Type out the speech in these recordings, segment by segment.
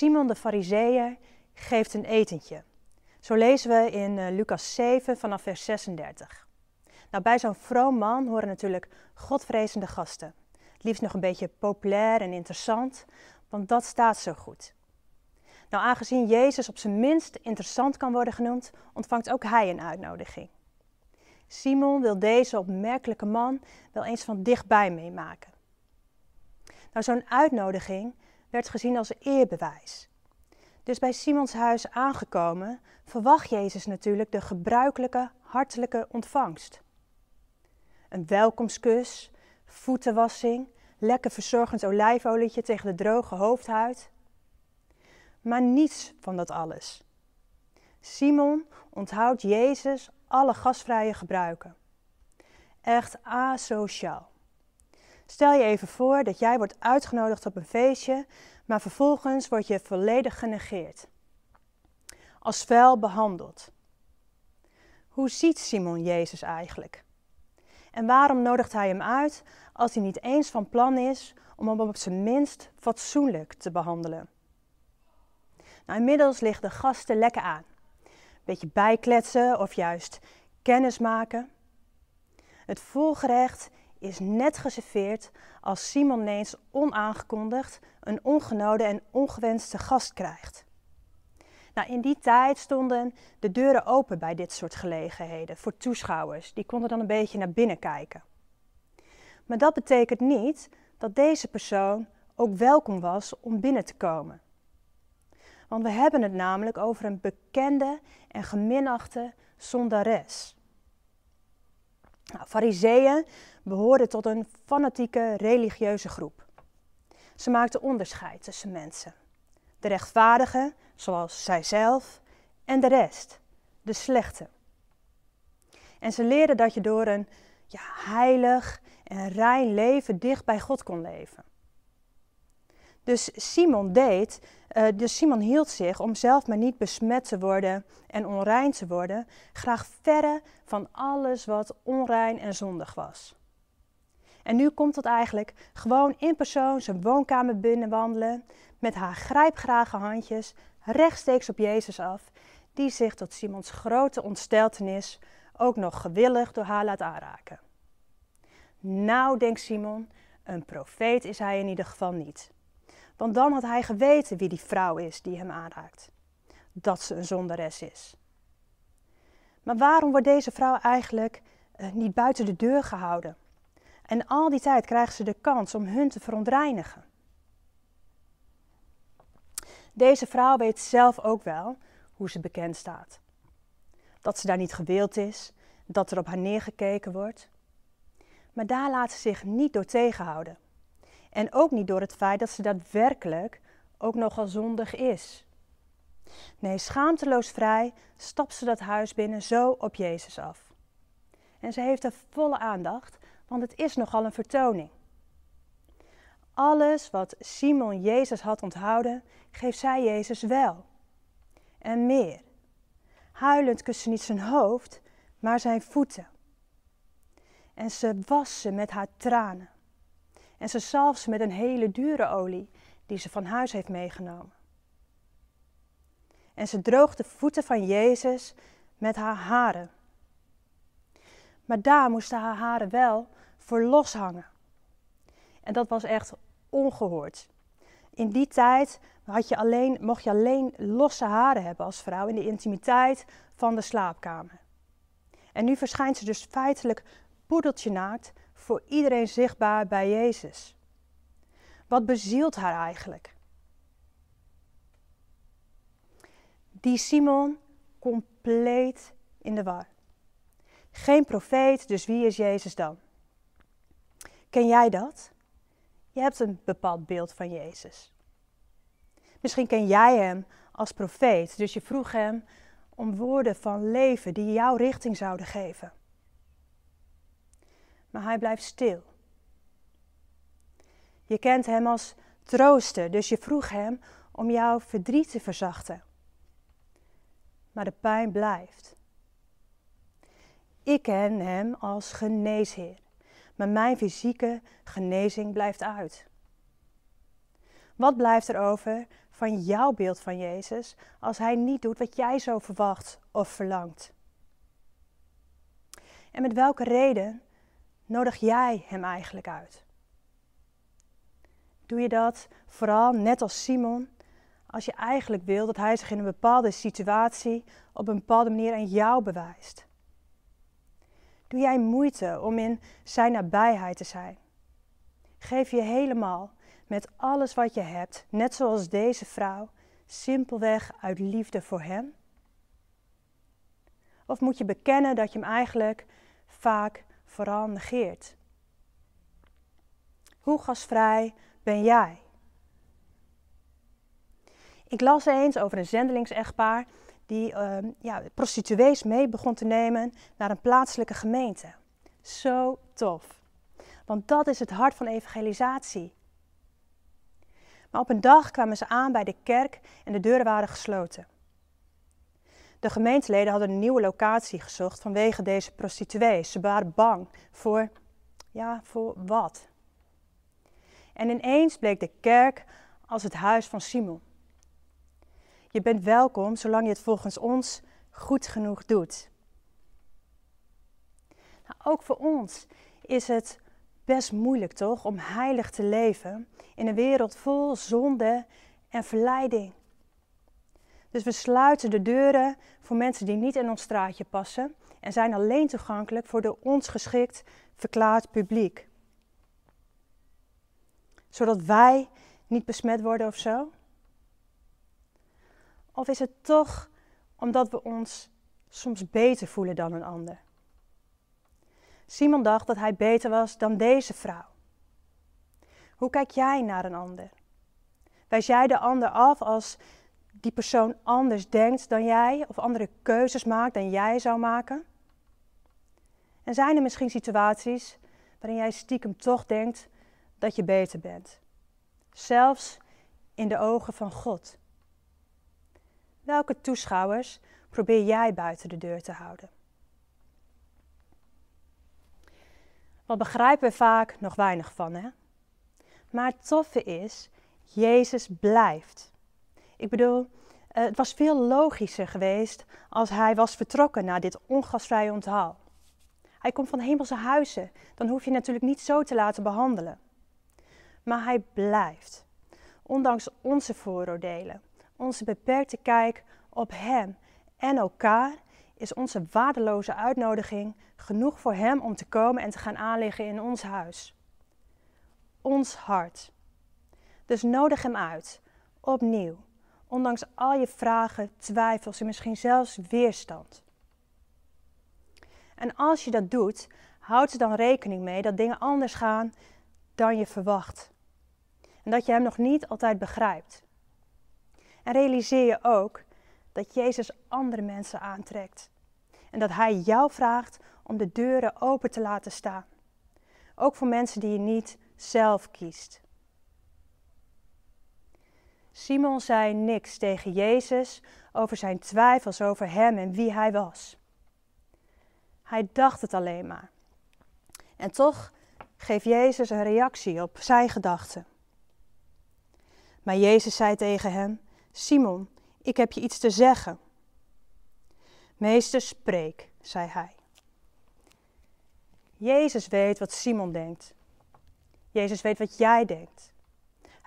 Simon de Fariseeër geeft een etentje. Zo lezen we in uh, Lucas 7 vanaf vers 36. Nou, bij zo'n vroom man horen natuurlijk godvrezende gasten. Het liefst nog een beetje populair en interessant, want dat staat zo goed. Nou, aangezien Jezus op zijn minst interessant kan worden genoemd, ontvangt ook hij een uitnodiging. Simon wil deze opmerkelijke man wel eens van dichtbij meemaken. Nou, zo'n uitnodiging werd gezien als eerbewijs. Dus bij Simons huis aangekomen, verwacht Jezus natuurlijk de gebruikelijke hartelijke ontvangst. Een welkomstkus, voetenwassing, lekker verzorgend olijfolietje tegen de droge hoofdhuid. Maar niets van dat alles. Simon onthoudt Jezus alle gastvrije gebruiken. Echt asociaal. Stel je even voor dat jij wordt uitgenodigd op een feestje, maar vervolgens word je volledig genegeerd. Als vuil behandeld. Hoe ziet Simon Jezus eigenlijk? En waarom nodigt hij hem uit als hij niet eens van plan is om hem op zijn minst fatsoenlijk te behandelen? Nou, inmiddels liggen de gasten lekker aan. Beetje bijkletsen of juist kennis maken. Het volgerecht is net geserveerd als Simon ineens onaangekondigd een ongenode en ongewenste gast krijgt. Nou, in die tijd stonden de deuren open bij dit soort gelegenheden voor toeschouwers. Die konden dan een beetje naar binnen kijken. Maar dat betekent niet dat deze persoon ook welkom was om binnen te komen. Want we hebben het namelijk over een bekende en geminachte zondares. Nou, Fariseeën behoorden tot een fanatieke religieuze groep. Ze maakten onderscheid tussen mensen. De rechtvaardigen, zoals zijzelf, en de rest, de slechte. En ze leerden dat je door een ja, heilig en rein leven dicht bij God kon leven. Dus Simon deed, uh, dus Simon hield zich om zelf maar niet besmet te worden en onrein te worden, graag verre van alles wat onrein en zondig was. En nu komt het eigenlijk gewoon in persoon zijn woonkamer binnenwandelen met haar grijpgrage handjes rechtstreeks op Jezus af, die zich tot Simons grote ontsteltenis ook nog gewillig door haar laat aanraken. Nou, denkt Simon, een profeet is hij in ieder geval niet. Want dan had hij geweten wie die vrouw is die hem aanraakt. Dat ze een zondares is. Maar waarom wordt deze vrouw eigenlijk uh, niet buiten de deur gehouden? En al die tijd krijgen ze de kans om hun te verontreinigen. Deze vrouw weet zelf ook wel hoe ze bekend staat. Dat ze daar niet gewild is, dat er op haar neergekeken wordt. Maar daar laat ze zich niet door tegenhouden. En ook niet door het feit dat ze daadwerkelijk ook nogal zondig is. Nee, schaamteloos vrij stapt ze dat huis binnen zo op Jezus af. En ze heeft er volle aandacht, want het is nogal een vertoning. Alles wat Simon Jezus had onthouden, geeft zij Jezus wel. En meer. Huilend kust ze niet zijn hoofd, maar zijn voeten. En ze was ze met haar tranen. En ze zalf ze met een hele dure olie die ze van huis heeft meegenomen. En ze droogt de voeten van Jezus met haar haren. Maar daar moesten haar haren wel voor loshangen. En dat was echt ongehoord. In die tijd had je alleen, mocht je alleen losse haren hebben als vrouw in de intimiteit van de slaapkamer. En nu verschijnt ze dus feitelijk poedeltje naakt voor iedereen zichtbaar bij Jezus. Wat bezielt haar eigenlijk? Die Simon compleet in de war. Geen profeet, dus wie is Jezus dan? Ken jij dat? Je hebt een bepaald beeld van Jezus. Misschien ken jij hem als profeet, dus je vroeg hem om woorden van leven die jouw richting zouden geven. Maar hij blijft stil. Je kent hem als trooster, dus je vroeg hem om jouw verdriet te verzachten. Maar de pijn blijft. Ik ken hem als geneesheer maar mijn fysieke genezing blijft uit. Wat blijft er over van jouw beeld van Jezus als Hij niet doet wat jij zo verwacht of verlangt? En met welke reden nodig jij Hem eigenlijk uit? Doe je dat vooral net als Simon, als je eigenlijk wil dat Hij zich in een bepaalde situatie op een bepaalde manier aan jou bewijst? Doe jij moeite om in Zijn nabijheid te zijn? Geef je helemaal met alles wat je hebt, net zoals deze vrouw, simpelweg uit liefde voor Hem? Of moet je bekennen dat je Hem eigenlijk vaak vooral negeert? Hoe gasvrij ben jij? Ik las eens over een zendelingsechtpaar die uh, ja, prostituees mee begon te nemen naar een plaatselijke gemeente. Zo tof. Want dat is het hart van evangelisatie. Maar op een dag kwamen ze aan bij de kerk en de deuren waren gesloten. De gemeenteleden hadden een nieuwe locatie gezocht vanwege deze prostituees. Ze waren bang voor, ja, voor wat? En ineens bleek de kerk als het huis van Simon. Je bent welkom zolang je het volgens ons goed genoeg doet. Nou, ook voor ons is het best moeilijk toch om heilig te leven in een wereld vol zonde en verleiding. Dus we sluiten de deuren voor mensen die niet in ons straatje passen en zijn alleen toegankelijk voor de ons geschikt verklaard publiek. Zodat wij niet besmet worden of zo? Of is het toch omdat we ons soms beter voelen dan een ander? Simon dacht dat hij beter was dan deze vrouw. Hoe kijk jij naar een ander? Wijs jij de ander af als die persoon anders denkt dan jij of andere keuzes maakt dan jij zou maken? En zijn er misschien situaties waarin jij stiekem toch denkt dat je beter bent? Zelfs in de ogen van God. Welke toeschouwers probeer jij buiten de deur te houden? Wat begrijpen we vaak nog weinig van, hè? Maar het toffe is, Jezus blijft. Ik bedoel, eh, het was veel logischer geweest als hij was vertrokken naar dit ongastvrije onthaal. Hij komt van hemelse huizen, dan hoef je natuurlijk niet zo te laten behandelen. Maar hij blijft, ondanks onze vooroordelen, onze beperkte kijk op hem en elkaar is onze waardeloze uitnodiging genoeg voor Hem om te komen en te gaan aanleggen in ons huis. Ons hart. Dus nodig Hem uit, opnieuw, ondanks al je vragen, twijfels en misschien zelfs weerstand. En als je dat doet, houd er dan rekening mee dat dingen anders gaan dan je verwacht. En dat je Hem nog niet altijd begrijpt. En realiseer je ook dat Jezus andere mensen aantrekt. En dat Hij jou vraagt om de deuren open te laten staan. Ook voor mensen die je niet zelf kiest. Simon zei niks tegen Jezus over zijn twijfels over hem en wie hij was. Hij dacht het alleen maar. En toch geeft Jezus een reactie op zijn gedachten. Maar Jezus zei tegen hem: Simon, ik heb je iets te zeggen. Meester, spreek, zei hij. Jezus weet wat Simon denkt. Jezus weet wat jij denkt.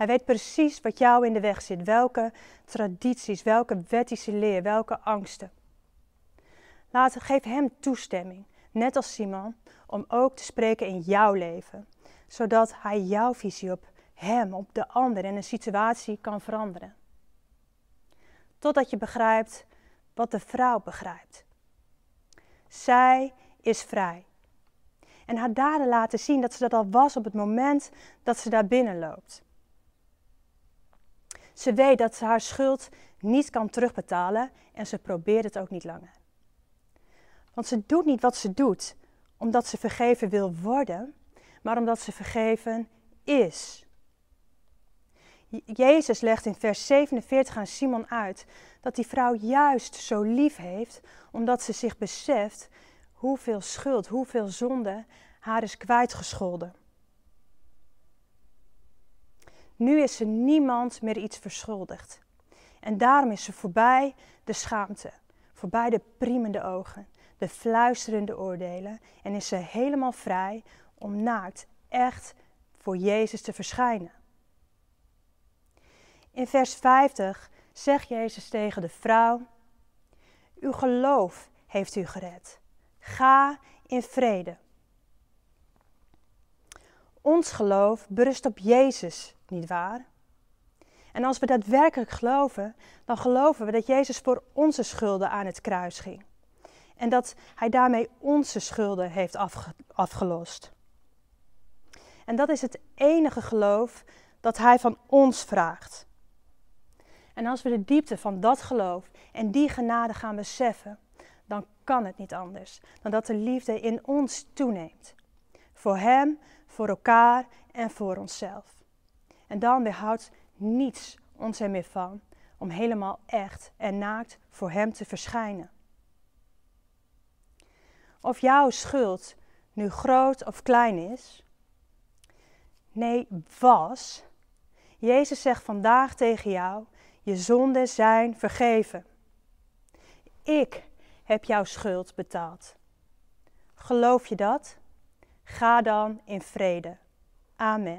Hij weet precies wat jou in de weg zit, welke tradities, welke wettische leer, welke angsten. Laat, geef hem toestemming, net als Simon, om ook te spreken in jouw leven, zodat hij jouw visie op hem, op de ander en een situatie kan veranderen. Totdat je begrijpt wat de vrouw begrijpt. Zij is vrij. En haar daden laten zien dat ze dat al was op het moment dat ze daar binnenloopt. Ze weet dat ze haar schuld niet kan terugbetalen en ze probeert het ook niet langer. Want ze doet niet wat ze doet omdat ze vergeven wil worden, maar omdat ze vergeven is. Jezus legt in vers 47 aan Simon uit dat die vrouw juist zo lief heeft, omdat ze zich beseft hoeveel schuld, hoeveel zonde haar is kwijtgescholden. Nu is ze niemand meer iets verschuldigd. En daarom is ze voorbij de schaamte, voorbij de priemende ogen, de fluisterende oordelen en is ze helemaal vrij om naakt echt voor Jezus te verschijnen. In vers 50 zegt Jezus tegen de vrouw: Uw geloof heeft u gered. Ga in vrede. Ons geloof berust op Jezus, niet waar? En als we daadwerkelijk geloven, dan geloven we dat Jezus voor onze schulden aan het kruis ging. En dat Hij daarmee onze schulden heeft afgelost. En dat is het enige geloof dat Hij van ons vraagt. En als we de diepte van dat geloof en die genade gaan beseffen, dan kan het niet anders dan dat de liefde in ons toeneemt. Voor Hem, voor elkaar en voor onszelf. En dan weerhoudt niets ons er meer van om helemaal echt en naakt voor Hem te verschijnen. Of jouw schuld nu groot of klein is, nee, was. Jezus zegt vandaag tegen jou: je zonden zijn vergeven. Ik heb jouw schuld betaald. Geloof je dat? Ga dan in vrede. Amen.